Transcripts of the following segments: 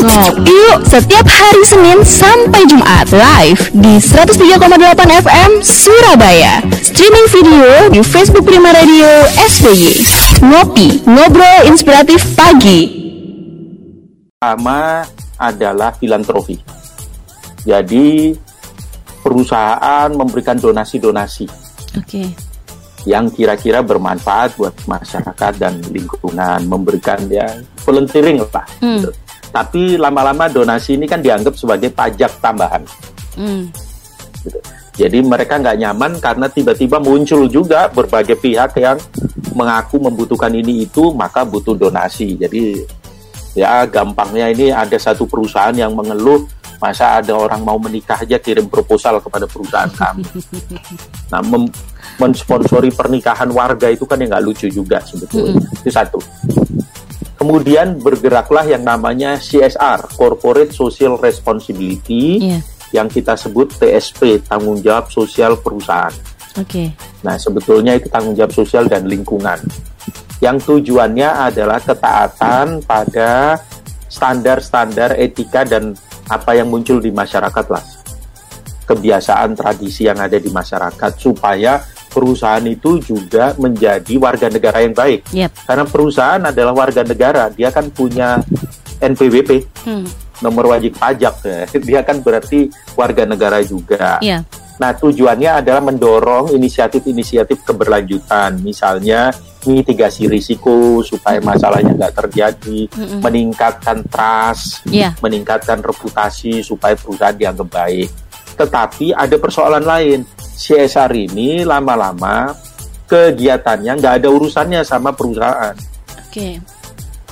Ngop yuk setiap hari Senin sampai Jumat live di 103,8 FM Surabaya. Streaming video di Facebook Prima Radio SBY. Ngopi, ngobrol inspiratif pagi. Pertama adalah filantropi. Jadi perusahaan memberikan donasi-donasi Oke. yang kira-kira bermanfaat buat masyarakat dan lingkungan, memberikan ya volunteering lah. Hmm. gitu. Tapi lama-lama donasi ini kan dianggap sebagai pajak tambahan. Hmm. gitu. Jadi mereka nggak nyaman karena tiba-tiba muncul juga berbagai pihak yang mengaku membutuhkan ini itu, maka butuh donasi. Jadi ya gampangnya ini ada satu perusahaan yang mengeluh masa ada orang mau menikah aja kirim proposal kepada perusahaan kami. Nah, mem- mensponsori pernikahan warga itu kan yang nggak lucu juga sebetulnya. Itu satu. Kemudian bergeraklah yang namanya CSR, Corporate Social Responsibility, Iya. yang kita sebut TSP, tanggung jawab sosial perusahaan. Oke. Nah, sebetulnya itu tanggung jawab sosial dan lingkungan. Yang tujuannya adalah ketaatan pada standar-standar etika dan apa yang muncul di masyarakat lah. Kebiasaan tradisi yang ada di masyarakat supaya perusahaan itu juga menjadi warga negara yang baik. Yap. Karena perusahaan adalah warga negara, dia kan punya NPWP, Hmm. nomor wajib pajak. ya. Dia kan berarti warga negara juga. Iya. Nah, tujuannya adalah mendorong inisiatif-inisiatif keberlanjutan, misalnya mitigasi risiko supaya masalahnya nggak terjadi, Mm-mm. meningkatkan trust, Iya. meningkatkan reputasi supaya perusahaan dianggap baik. Tetapi ada persoalan lain, CSR ini lama-lama kegiatannya nggak ada urusannya sama perusahaan Oke.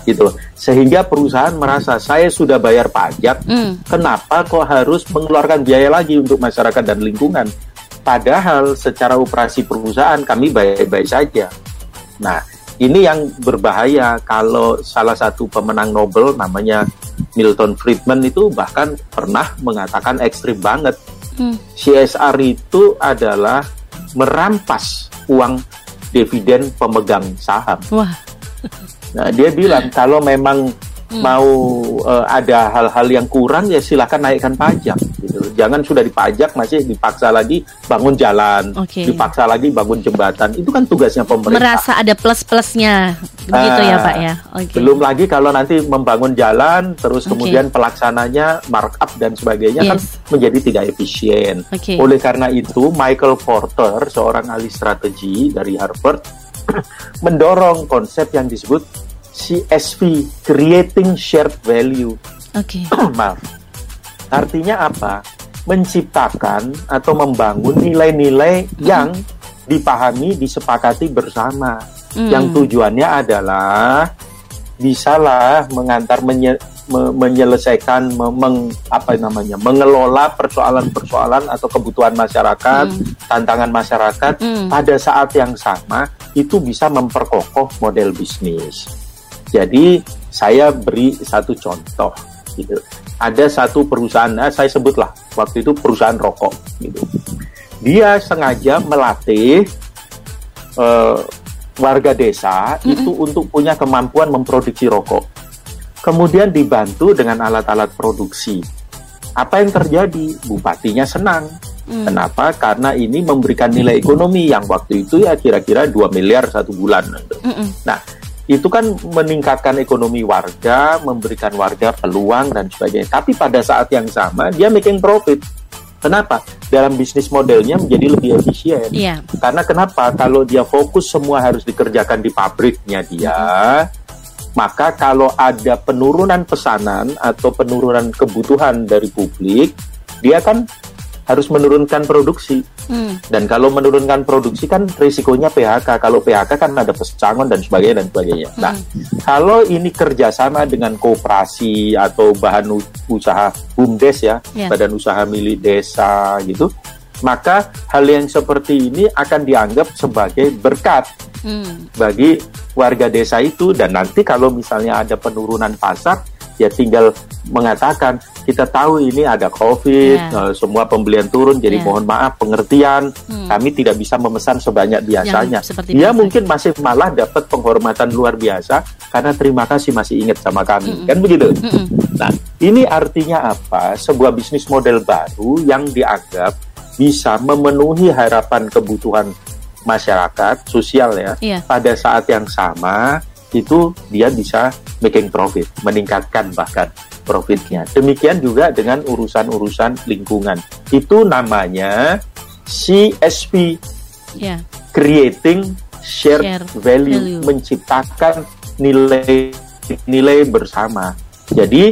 gitu loh. Sehingga perusahaan merasa saya sudah bayar pajak, Hmm. kenapa kok harus mengeluarkan biaya lagi untuk masyarakat dan lingkungan? Padahal secara operasi perusahaan kami baik-baik saja. Nah, ini yang berbahaya kalau salah satu pemenang Nobel namanya Milton Friedman itu bahkan pernah mengatakan ekstrim banget. Hmm. CSR itu adalah merampas uang dividen pemegang saham. Wah. Nah, dia bilang kalau memang Hmm. mau eh, ada hal-hal yang kurang ya silakan naikkan pajak gitu. Jangan sudah dipajak masih dipaksa lagi bangun jalan, Oke. dipaksa lagi bangun jembatan. Itu kan tugasnya pemerintah. Merasa ada plus-plusnya. Begitu ya, Ah, Pak ya. Oke. Belum lagi kalau nanti membangun jalan terus Oke. kemudian pelaksananya markup dan sebagainya kan Yes. menjadi tidak efisien. Oke. Oleh karena itu Michael Porter seorang ahli strategi dari Harvard mendorong konsep yang disebut CSV, creating shared value. Oke. Maaf. Artinya apa? Menciptakan atau membangun nilai-nilai yang dipahami, disepakati bersama. Hmm. Yang tujuannya adalah bisalah mengantar menye- me- menyelesaikan me- meng- apa namanya mengelola persoalan-persoalan atau kebutuhan masyarakat, Hmm. tantangan masyarakat Hmm. pada saat yang sama itu bisa memperkokoh model bisnis. Jadi saya beri satu contoh gitu. Ada satu perusahaan, nah, saya sebutlah waktu itu perusahaan rokok gitu. Dia sengaja melatih eh, warga desa itu untuk punya kemampuan memproduksi rokok. Kemudian dibantu dengan alat-alat produksi. Apa yang terjadi? Bupatinya senang. Hmm. Kenapa? Karena ini memberikan nilai ekonomi yang waktu itu ya kira-kira 2 miliar satu bulan. Nah, itu kan meningkatkan ekonomi warga, memberikan warga peluang dan sebagainya. Tapi pada saat yang sama dia making profit. Kenapa? Dalam bisnis modelnya menjadi lebih efisien. Iya. Karena kenapa? Kalau dia fokus semua harus dikerjakan di pabriknya dia, maka kalau ada penurunan pesanan atau penurunan kebutuhan dari publik, dia kan harus menurunkan produksi. Hmm. Dan kalau menurunkan produksi kan risikonya PHK. Kalau PHK kan ada pesangon dan sebagainya dan sebagainya. Nah, kalau ini kerjasama dengan kooperasi atau bahan usaha BUMDes ya, Ya. badan usaha milik desa gitu, maka hal yang seperti ini akan dianggap sebagai berkat Hmm. bagi warga desa itu dan nanti kalau misalnya ada penurunan pasar ya tinggal mengatakan kita tahu ini ada COVID, Yeah. eh, semua pembelian turun, jadi Yeah. mohon maaf pengertian, Hmm. kami tidak bisa memesan sebanyak biasanya. Dia biasa. mungkin masih malah dapat penghormatan luar biasa karena terima kasih masih ingat sama kami, Mm-mm. kan begitu? Mm-mm. Nah, ini artinya apa? Sebuah bisnis model baru yang dianggap bisa memenuhi harapan kebutuhan masyarakat sosial ya. Iya. Pada saat yang sama itu dia bisa making profit, meningkatkan bahkan profitnya. Demikian juga dengan urusan-urusan lingkungan. Itu namanya CSP, Ya. creating shared, Share value, value. menciptakan nilai nilai bersama. Jadi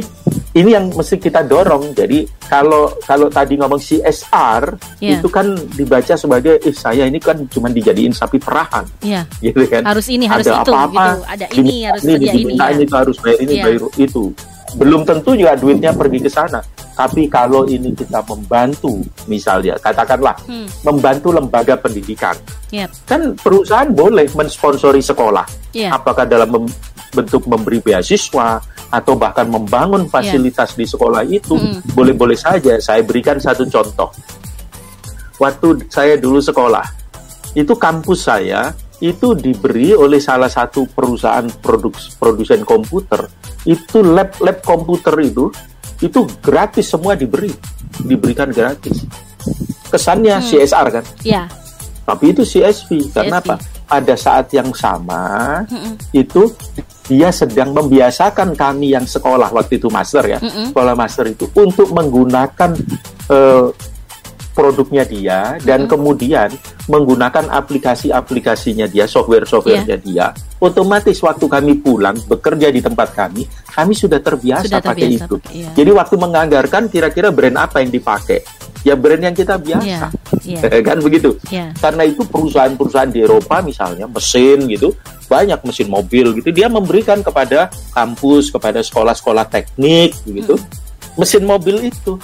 ini yang mesti kita dorong. Jadi kalau kalau tadi ngomong CSR Iya. itu kan dibaca sebagai eh saya ini kan cuma dijadiin sapi perahan Ya. gitu kan. Harus ini, harus Ada itu apa-apa, gitu. Ada ini, Diminta harus kerja ini. dimintain Ya. itu harus bayar ini Iya. bayar itu. Belum tentu juga duitnya pergi ke sana. Tapi kalau ini kita membantu, misalnya katakanlah Hmm. membantu lembaga pendidikan, Yep. kan perusahaan boleh mensponsori sekolah. Ya. Apakah dalam mem- bentuk memberi beasiswa atau bahkan membangun fasilitas di sekolah itu Mm. boleh-boleh saja. Saya berikan satu contoh. Waktu saya dulu sekolah, itu kampus saya itu diberi oleh salah satu perusahaan produk produsen komputer itu lab lab komputer itu itu gratis semua diberi diberikan gratis kesannya Hmm. CSR kan Ya. tapi itu CSP karena CSP. apa pada saat yang sama itu dia sedang membiasakan kami yang sekolah waktu itu master ya Mm-mm. sekolah master itu untuk menggunakan eh, produknya dia dan Mm-mm. kemudian menggunakan aplikasi-aplikasinya dia software-softwarenya dia otomatis waktu kami pulang bekerja di tempat kami kami sudah terbiasa, Sudah pakai terbiasa itu pakai, iya. jadi waktu menganggarkan kira-kira brand apa yang dipakai ya brand yang kita biasa Ya. Ya. kan begitu Ya. karena itu perusahaan-perusahaan di Eropa misalnya mesin gitu banyak mesin mobil gitu dia memberikan kepada kampus kepada sekolah-sekolah teknik gitu mesin mobil itu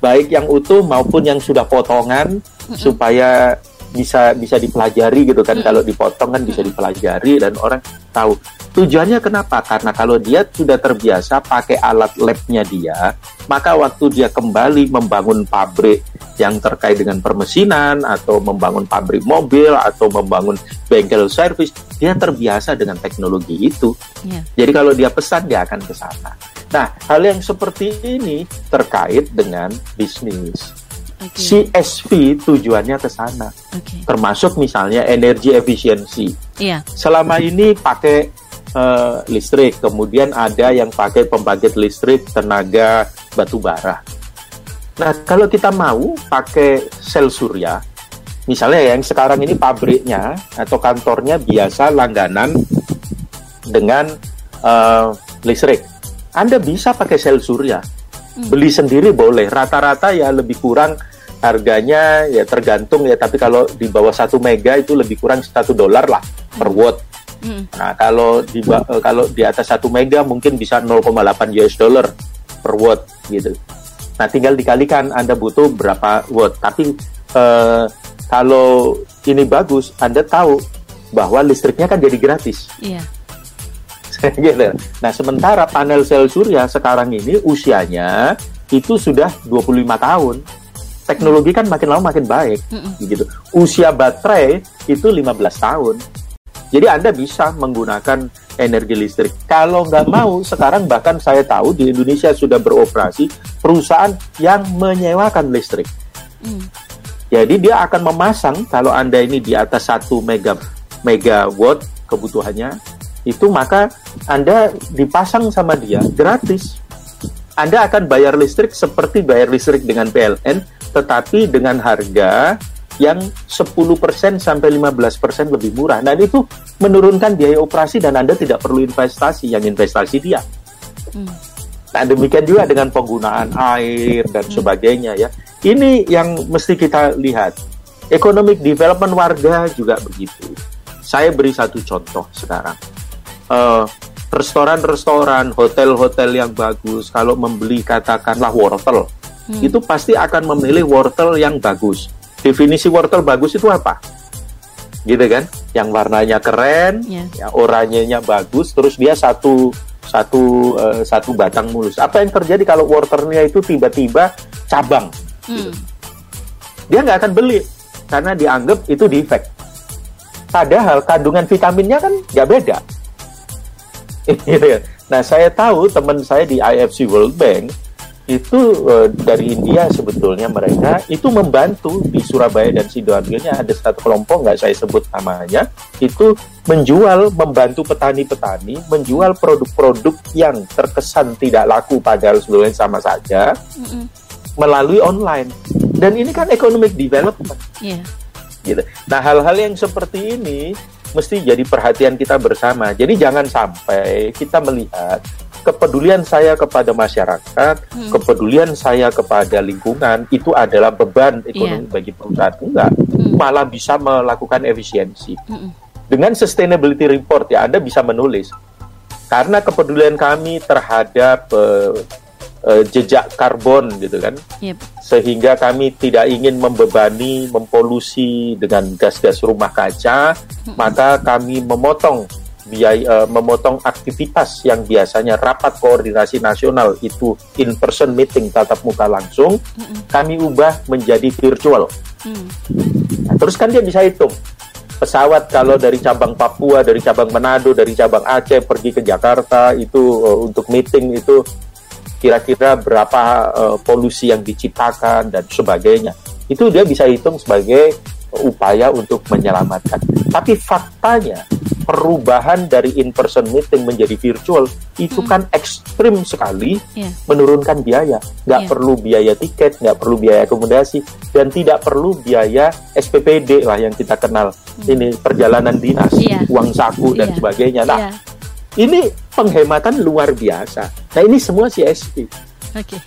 baik yang utuh maupun yang sudah potongan supaya bisa bisa dipelajari gitu kan. Mm-mm. kalau dipotong kan bisa dipelajari dan orang tahu. Tujuannya kenapa? Karena kalau dia sudah terbiasa pakai alat labnya dia maka waktu dia kembali membangun pabrik yang terkait dengan permesinan atau membangun pabrik mobil atau membangun bengkel servis dia terbiasa dengan teknologi itu. Ya. jadi kalau dia pesan dia akan ke sana. Nah hal yang seperti ini terkait dengan bisnis Oke. CSV tujuannya ke sana Oke. termasuk misalnya energi efisiensi Iya. selama ini pakai eh, listrik, kemudian ada yang pakai pembangkit listrik tenaga batu bara. Nah, kalau kita mau pakai sel surya, misalnya yang sekarang ini pabriknya atau kantornya biasa langganan dengan eh, listrik, Anda bisa pakai sel surya. Beli sendiri boleh, rata-rata ya lebih kurang harganya ya tergantung ya, tapi kalau di bawah satu mega itu lebih kurang satu dolar lah per watt. Mm. Nah, kalau di ba- eh, kalau di atas 1 mega mungkin bisa 0,8 US dollar per watt gitu. Nah, tinggal dikalikan Anda butuh berapa watt. Tapi eh, kalau ini bagus, Anda tahu bahwa listriknya kan jadi gratis. Iya. gitu. Nah, sementara panel sel surya sekarang ini usianya itu sudah 25 tahun. Teknologi kan makin lama makin baik gitu. Usia baterai itu 15 tahun. Jadi Anda bisa menggunakan energi listrik. Kalau nggak mau, sekarang bahkan saya tahu di Indonesia sudah beroperasi perusahaan yang menyewakan listrik. Mm. Jadi dia akan memasang kalau Anda ini di atas 1 mega megawatt kebutuhannya, itu maka Anda dipasang sama dia gratis. Anda akan bayar listrik seperti bayar listrik dengan PLN, tetapi dengan harga yang 10% sampai 15% lebih murah. Dan itu menurunkan biaya operasi dan Anda tidak perlu investasi, yang investasi dia. Mm. Nah, demikian juga dengan penggunaan air dan sebagainya ya. Ini yang mesti kita lihat. Economic development warga juga begitu. Saya beri satu contoh sekarang. Eh, restoran-restoran, hotel-hotel yang bagus, kalau membeli katakanlah wortel, Hmm. itu pasti akan memilih wortel yang bagus. Definisi wortel bagus itu apa? Gitu kan? Yang warnanya keren, Ya. ya oranyenya bagus, terus dia satu satu eh, satu batang mulus. Apa yang terjadi kalau wortelnya itu tiba-tiba cabang? Hmm. Dia nggak akan beli karena dianggap itu defect. Padahal kandungan vitaminnya kan nggak beda. Nah saya tahu teman saya di IFC World Bank itu eh, dari India sebetulnya mereka itu membantu di Surabaya dan sidoarjo ada satu kelompok nggak saya sebut namanya itu menjual membantu petani-petani menjual produk-produk yang terkesan tidak laku padahal sebetulnya sama saja Mm-mm. melalui online dan ini kan economic development Iya. gitu. Nah, hal-hal yang seperti ini mesti jadi perhatian kita bersama. Jadi jangan sampai kita melihat kepedulian saya kepada masyarakat, Hmm. kepedulian saya kepada lingkungan itu adalah beban ekonomi bagi perusahaan. Enggak, Hmm. malah bisa melakukan efisiensi. Mm-mm. Dengan sustainability report ya Anda bisa menulis karena kepedulian kami terhadap eh, eh, jejak karbon gitu kan Yep. sehingga kami tidak ingin membebani, mempolusi dengan gas-gas rumah kaca, maka kami memotong biaya, eh, memotong aktivitas yang biasanya rapat koordinasi nasional itu in person meeting tatap muka langsung, Mm-mm. kami ubah menjadi virtual. Mm. Nah, terus kan dia bisa hitung pesawat kalau dari cabang Papua, dari cabang Manado, dari cabang Aceh pergi ke Jakarta itu eh, untuk meeting itu kira-kira berapa eh, polusi yang diciptakan dan sebagainya. Itu dia bisa hitung sebagai upaya untuk menyelamatkan. Tapi faktanya perubahan dari in-person meeting menjadi virtual itu Mm. kan ekstrim sekali Iya. menurunkan biaya. Nggak Iya. perlu biaya tiket, nggak perlu biaya akomodasi, dan tidak perlu biaya SPPD lah yang kita kenal. Ini perjalanan dinas, Hmm. Iya. uang saku dan Iya. sebagainya. Nah, Iya. Ini penghematan luar biasa. Nah, ini semua CSP. Oke.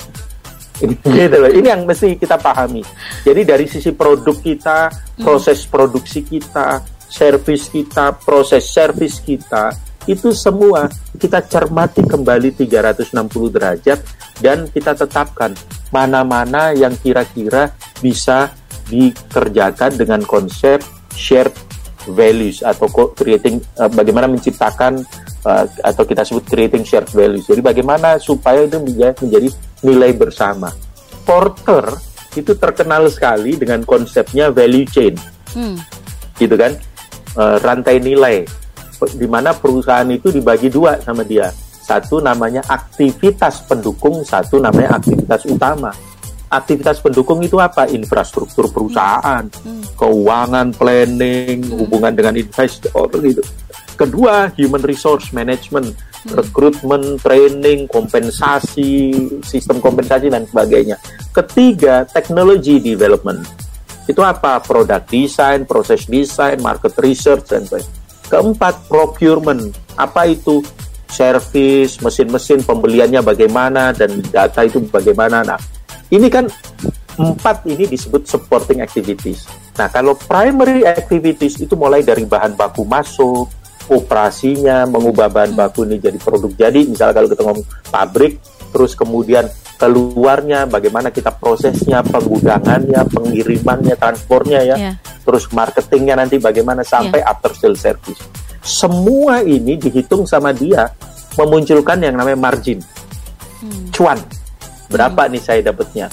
gitu loh. Ini yang mesti kita pahami. Jadi dari sisi produk kita, proses produksi kita, servis kita, proses servis kita, itu semua kita cermati kembali 360 derajat dan kita tetapkan mana-mana yang kira-kira bisa dikerjakan dengan konsep shared values atau creating eh, bagaimana menciptakan eh, atau kita sebut creating shared values. Jadi bagaimana supaya itu menjadi, menjadi nilai bersama. Porter itu terkenal sekali dengan konsepnya value chain, Hmm. gitu kan? Eh, rantai nilai di mana perusahaan itu dibagi dua sama dia. Satu namanya aktivitas pendukung, satu namanya aktivitas utama. Aktivitas pendukung itu apa? Infrastruktur perusahaan, Hmm. keuangan, planning, hubungan dengan investor gitu. Kedua, human resource management, rekrutmen, training, kompensasi, sistem kompensasi dan sebagainya. Ketiga, technology development. Itu apa? Product design, proses design, market research dan sebagainya. Keempat, procurement. Apa itu? Service, mesin-mesin, pembeliannya bagaimana dan data itu bagaimana. Nah, ini kan empat ini disebut supporting activities. Nah, kalau primary activities itu mulai dari bahan baku masuk, operasinya, mengubah bahan baku ini jadi produk jadi. Misalnya kalau kita ngomong pabrik, terus kemudian keluarnya, bagaimana kita prosesnya, penggudangannya, pengirimannya, transportnya ya, Iya. terus marketingnya nanti bagaimana sampai after sale service. Semua ini dihitung sama dia memunculkan yang namanya margin Hmm. cuan. Berapa nih saya dapatnya?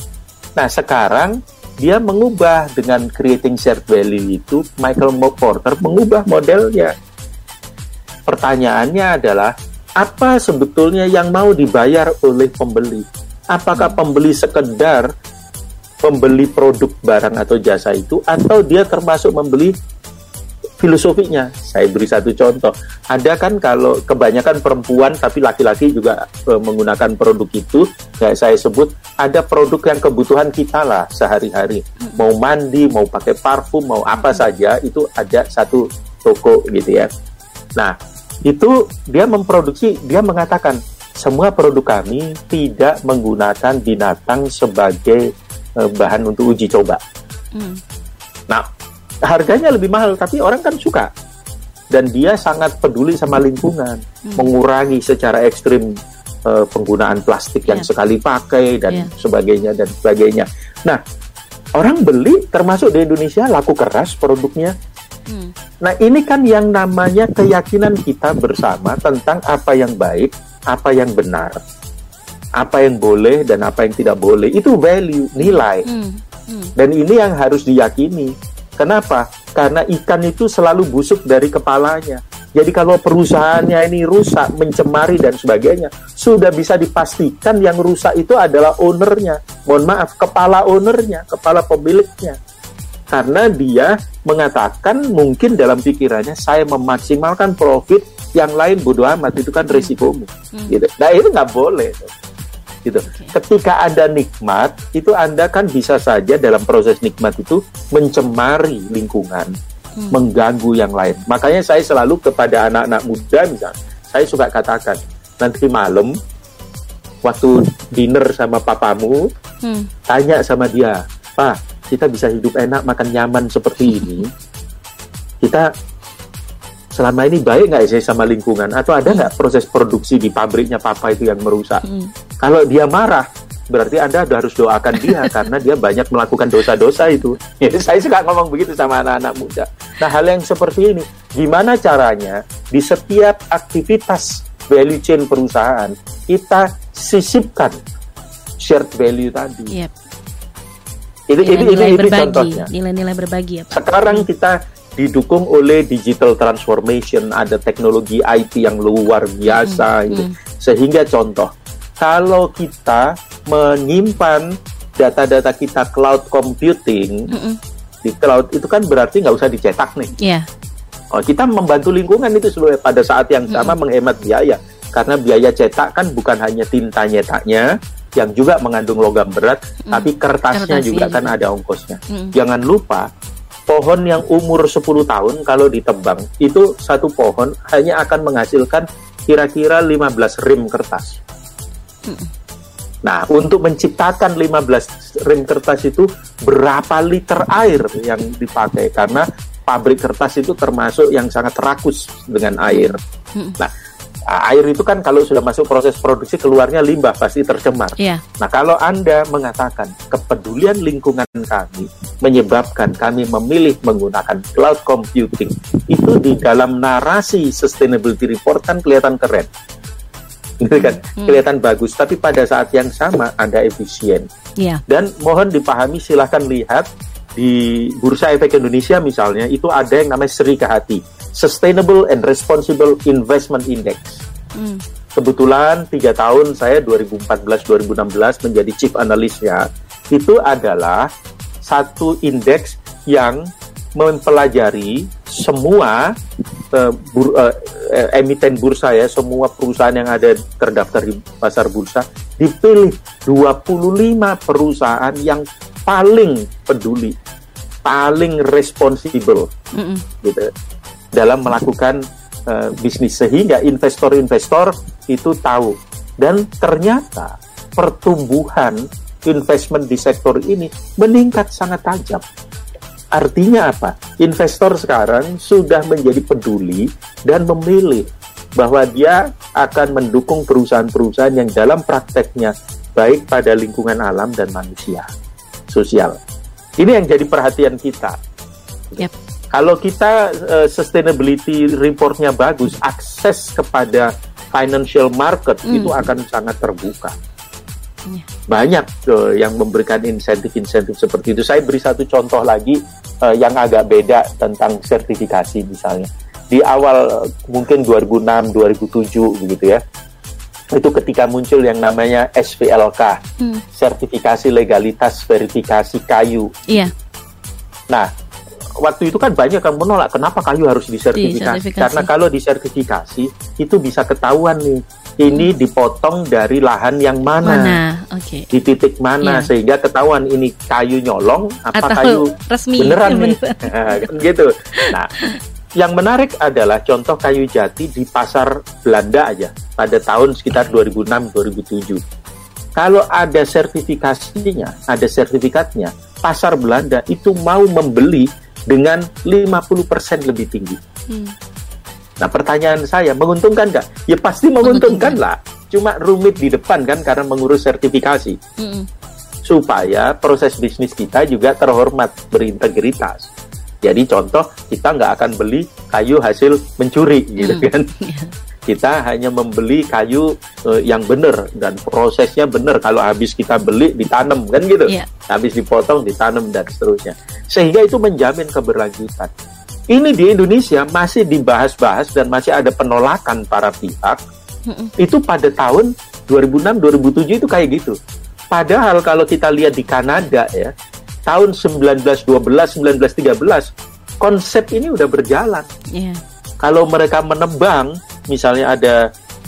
Nah, sekarang dia mengubah dengan creating shared value itu Michael Porter mengubah modelnya. Pertanyaannya adalah apa sebetulnya yang mau dibayar oleh pembeli? Apakah pembeli sekedar membeli produk barang atau jasa itu atau dia termasuk membeli filosofinya. Saya beri satu contoh. Ada kan kalau kebanyakan perempuan tapi laki-laki juga e, menggunakan produk itu, kayak saya sebut ada produk yang kebutuhan kita lah sehari-hari. Mau mandi, mau pakai parfum, mau apa saja itu ada satu toko gitu ya. Nah, itu dia memproduksi, dia mengatakan semua produk kami tidak menggunakan binatang sebagai e, bahan untuk uji coba. Hmm. Nah, harganya lebih mahal, tapi orang kan suka. Dan dia sangat peduli sama lingkungan, mengurangi secara ekstrim eh, penggunaan plastik yang Iya. sekali pakai dan Iya. sebagainya dan sebagainya. Nah, orang beli termasuk di Indonesia laku keras produknya. Hmm. Nah, ini kan yang namanya keyakinan kita bersama tentang apa yang baik apa yang benar, apa yang boleh dan apa yang tidak boleh. Itu value, nilai. Hmm. Hmm. Dan ini yang harus diyakini. Kenapa? Karena ikan itu selalu busuk dari kepalanya. Jadi kalau perusahaannya ini rusak, mencemari dan sebagainya, sudah bisa dipastikan yang rusak itu adalah ownernya. Mohon maaf, kepala ownernya, kepala pemiliknya. Karena dia mengatakan mungkin dalam pikirannya saya memaksimalkan profit, yang lain bodoh amat itu kan risikomu. Hmm. Gitu. Nah itu nggak boleh. Gitu. Ketika ada nikmat, itu anda kan bisa saja dalam proses nikmat itu mencemari lingkungan, Hmm. mengganggu yang lain. Makanya saya selalu kepada anak-anak muda misalnya, saya suka katakan nanti malam waktu dinner sama papamu, Hmm. tanya sama dia, Pak, kita bisa hidup enak, makan nyaman seperti ini. Kita selama ini baik nggak sih sama lingkungan? Atau ada nggak proses produksi di pabriknya papa itu yang merusak? Hmm. Kalau dia marah, berarti Anda harus doakan dia karena dia banyak melakukan dosa-dosa itu. Jadi saya suka ngomong begitu sama anak-anak muda. Nah, hal yang seperti ini, gimana caranya di setiap aktivitas value chain perusahaan kita sisipkan shared value tadi. Yep. Ini ini ini, Nilai-nilai ini berbagi, contohnya. nilai-nilai berbagi ya Pak. Sekarang kita didukung oleh digital transformation, ada teknologi IT yang luar biasa gitu. hmm. Sehingga contoh, kalau kita menyimpan data-data kita cloud computing Mm-mm. di cloud itu kan berarti nggak usah dicetak nih. Iya. Oh, kita membantu lingkungan itu sebenarnya pada saat yang sama menghemat biaya karena biaya cetak kan bukan hanya tinta nyetaknya yang juga mengandung logam berat, tapi kertasnya Kertasnya juga kan ada ongkosnya. Mm. Jangan lupa pohon yang umur 10 tahun kalau ditebang itu satu pohon hanya akan menghasilkan kira-kira 15 rim kertas. Nah, untuk menciptakan 15 rim kertas itu berapa liter air yang dipakai karena pabrik kertas itu termasuk yang sangat rakus dengan air. Mm. Nah, air itu kan kalau sudah masuk proses produksi keluarnya limbah pasti tercemar. Iya. Nah, kalau Anda mengatakan kepedulian lingkungan kami menyebabkan kami memilih menggunakan cloud computing, itu di dalam narasi sustainability report kan kelihatan keren. Gitu kan? Kelihatan bagus, tapi pada saat yang sama Anda efisien. Iya. Dan mohon dipahami silahkan lihat di Bursa Efek Indonesia misalnya itu ada yang namanya Sri Kahati, Sustainable and Responsible Investment Index. Hmm. Kebetulan tiga tahun saya 2014-2016 menjadi chief analystnya itu adalah satu indeks yang mempelajari semua eh, bur- eh, emiten bursa ya, semua perusahaan yang ada terdaftar di pasar bursa dipilih 25 perusahaan yang paling peduli, paling responsibel Mm-mm. gitu dalam melakukan eh, bisnis sehingga investor-investor itu tahu dan ternyata pertumbuhan investment di sektor ini meningkat sangat tajam. Artinya apa? Investor sekarang sudah menjadi peduli dan memilih bahwa dia akan mendukung perusahaan-perusahaan yang dalam prakteknya baik pada lingkungan alam dan manusia sosial. Ini yang jadi perhatian kita. Yep. Kalau kita eh, sustainability reportnya bagus, akses kepada financial market Hmm. itu akan sangat terbuka. Iya. Banyak eh, yang memberikan insentif-insentif seperti itu. Saya beri satu contoh lagi eh, yang agak beda tentang sertifikasi misalnya. Di awal mungkin 2006, 2007 begitu ya. Itu ketika muncul yang namanya SVLK, Hmm. sertifikasi legalitas verifikasi kayu Iya. Nah, waktu itu kan banyak yang menolak kenapa kayu harus disertifikasi. Disertifikasi. Karena kalau disertifikasi itu bisa ketahuan nih, ini dipotong dari lahan yang mana, Mana? Oke. di titik mana Iya. sehingga ketahuan ini kayu nyolong apa Atau kayu resmi. beneran nih. Beneran. Kan gitu. Nah, yang menarik adalah contoh kayu jati di pasar Belanda aja pada tahun sekitar 2006-2007. Kalau ada sertifikasinya, ada sertifikatnya, pasar Belanda itu mau membeli dengan 50% lebih tinggi. Hmm. Nah pertanyaan saya, menguntungkan nggak? Ya pasti menguntungkan lah. Cuma rumit di depan kan karena mengurus sertifikasi. Mm-mm. Supaya proses bisnis kita juga terhormat, berintegritas. Jadi contoh, kita nggak akan beli kayu hasil mencuri gitu Hmm. kan. Kita hanya membeli kayu eh, yang benar dan prosesnya benar. Kalau habis kita beli ditanam kan gitu. Iya. Habis dipotong ditanam dan seterusnya. Sehingga itu menjamin keberlanjutan. Ini di Indonesia masih dibahas-bahas dan masih ada penolakan para pihak. Mm-mm. Itu pada tahun 2006 2007 itu kayak gitu. Padahal kalau kita lihat di Kanada ya, tahun 1912 1913 konsep ini udah berjalan. Iya. Kalau mereka menebang, misalnya ada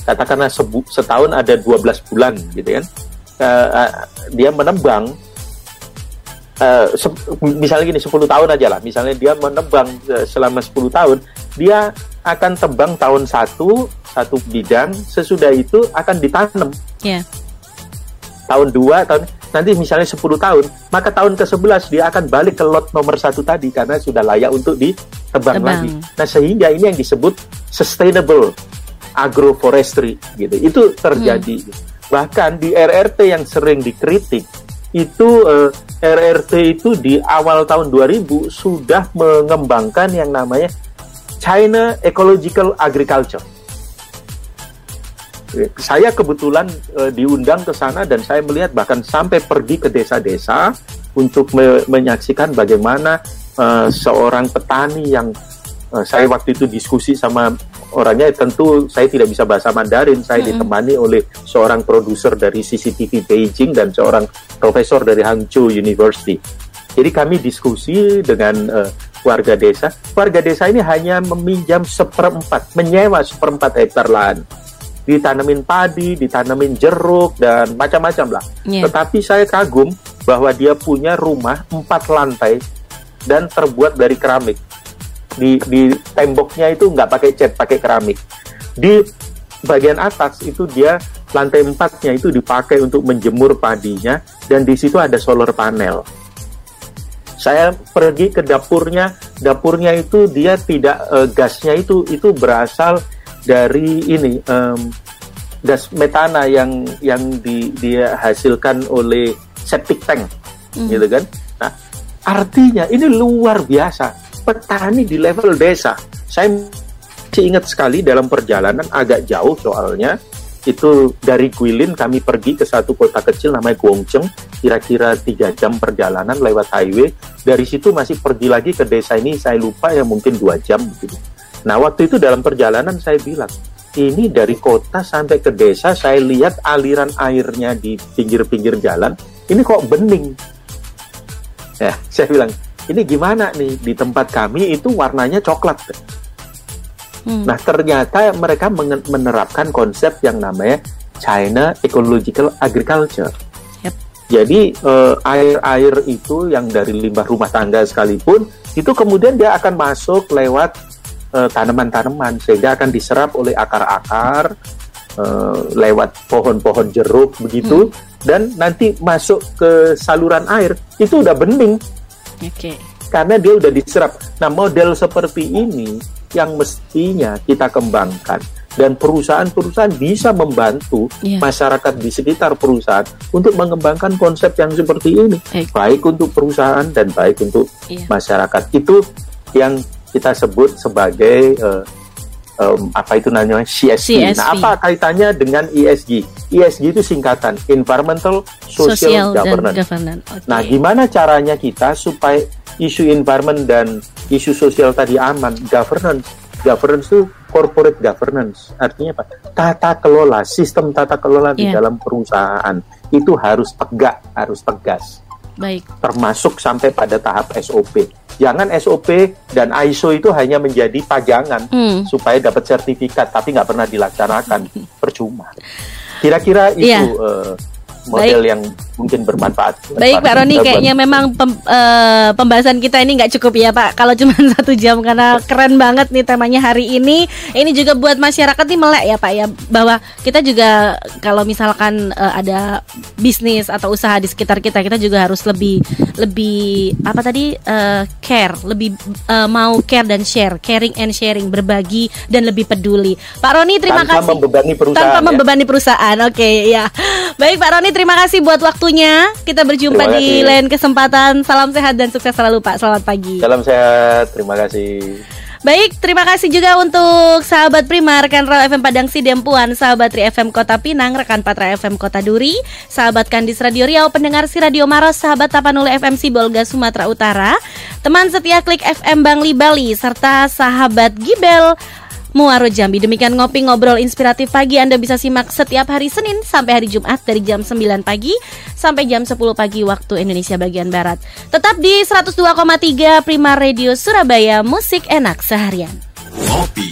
katakanlah sebu- setahun ada 12 bulan gitu kan. Eh, eh, dia menebang eh, se- misalnya gini 10 tahun aja lah. Misalnya dia menebang eh, selama 10 tahun, dia akan tebang tahun satu satu bidang, sesudah itu akan ditanam Iya. tahun 2 tahun nanti misalnya 10 tahun maka tahun ke-11 dia akan balik ke lot nomor satu tadi karena sudah layak untuk ditebang Tebang. lagi nah sehingga ini yang disebut sustainable agroforestry gitu. Itu terjadi. Bahkan di RRT yang sering dikritik itu eh, RRT itu di awal tahun 2000 sudah mengembangkan yang namanya China Ecological Agriculture. Saya kebetulan eh, diundang ke sana dan saya melihat bahkan sampai pergi ke desa-desa untuk me- menyaksikan bagaimana eh, seorang petani yang eh, saya waktu itu diskusi sama orangnya tentu saya tidak bisa bahasa Mandarin saya Mm-mm. ditemani oleh seorang produser dari CCTV Beijing dan seorang profesor dari Hangzhou University jadi kami diskusi dengan eh, warga desa warga desa ini hanya meminjam seperempat menyewa seperempat hektar lahan ditanamin padi, ditanamin jeruk dan macam-macam lah. Iya. Tetapi saya kagum bahwa dia punya rumah empat lantai dan terbuat dari keramik. Di, di temboknya itu nggak pakai cat, pakai keramik. Di bagian atas itu dia lantai empatnya itu dipakai untuk menjemur padinya dan di situ ada solar panel. Saya pergi ke dapurnya, dapurnya itu dia tidak eh, gasnya itu itu berasal dari ini em, gas metana yang yang di, dia hasilkan oleh septic tank Hmm. gitu kan nah artinya ini luar biasa petani di level desa. Saya masih ingat sekali dalam perjalanan agak jauh soalnya itu dari Guilin kami pergi ke satu kota kecil namanya Guangzhou kira-kira tiga jam perjalanan lewat highway. Dari situ masih pergi lagi ke desa ini saya lupa ya mungkin dua jam gitu. Nah, waktu itu dalam perjalanan saya bilang, ini dari kota sampai ke desa, saya lihat aliran airnya di pinggir-pinggir jalan, ini kok bening. Ya, saya bilang, ini gimana nih? Di tempat kami itu warnanya coklat. Hmm. Nah, ternyata mereka menerapkan konsep yang namanya China Ecological Agriculture. Yep. Jadi eh, air-air itu yang dari limbah rumah tangga sekalipun itu kemudian dia akan masuk lewat eh, tanaman-tanaman sehingga akan diserap oleh akar-akar eh, lewat pohon-pohon jeruk begitu dan nanti masuk ke saluran air itu udah bening Oke. karena dia udah diserap. Nah, model seperti ini yang mestinya kita kembangkan dan perusahaan-perusahaan bisa membantu Iya. masyarakat di sekitar perusahaan untuk mengembangkan konsep yang seperti ini, Baik. baik untuk perusahaan dan baik untuk Iya. masyarakat. Itu yang kita sebut sebagai eh, em, apa itu namanya CSV. CSV. Nah, apa kaitannya dengan ESG? ESG itu singkatan Environmental Social, Sosial dan Governance. governance. Oke. Nah, gimana caranya kita supaya isu environment dan isu sosial tadi aman? Governance, governance itu corporate governance. Artinya apa? Tata kelola, sistem tata kelola di Iya. dalam perusahaan itu harus tegak, harus tegas, Baik. termasuk sampai pada tahap SOP. Jangan SOP dan ISO itu hanya menjadi pajangan Hmm. supaya dapat sertifikat, tapi nggak pernah dilaksanakan, percuma. Kira-kira itu Iya. eh, model yang mungkin bermanfaat. Baik Pak Roni, kayaknya memang pem- eh, pembahasan kita ini nggak cukup ya Pak. Kalau cuma satu jam karena keren banget nih temanya hari ini. Ini juga buat masyarakat nih melek ya Pak ya bahwa kita juga kalau misalkan eh, ada bisnis atau usaha di sekitar kita, kita juga harus lebih lebih apa tadi eh, care, lebih eh, mau care dan share, caring and sharing, berbagi dan lebih peduli. Pak Roni terima tanpa kasih membebani perusahaan. tanpa ya. membebani perusahaan. Oke, ya. Baik Pak Roni, terima kasih buat waktunya. Kita berjumpa Terima di kasih. lain kesempatan. Salam sehat dan sukses selalu Pak. Selamat pagi. Salam sehat, terima kasih. Baik, terima kasih juga untuk sahabat Prima, rekan Real FM Padang Sidempuan, sahabat Tri FM Kota Pinang, rekan Patra FM Kota Duri, sahabat Kandis Radio Riau, pendengar si Radio Maros, sahabat Tapanuli FM Sibolga Sumatera Utara, teman setia Klik FM Bangli Bali, serta sahabat Gibel Muaro Jambi. Demikian ngopi ngobrol inspiratif pagi Anda bisa simak setiap hari Senin sampai hari Jumat dari jam 9 pagi sampai jam 10 pagi waktu Indonesia bagian Barat. Tetap di 102,3 Prima Radio Surabaya, musik enak seharian. Ngopi.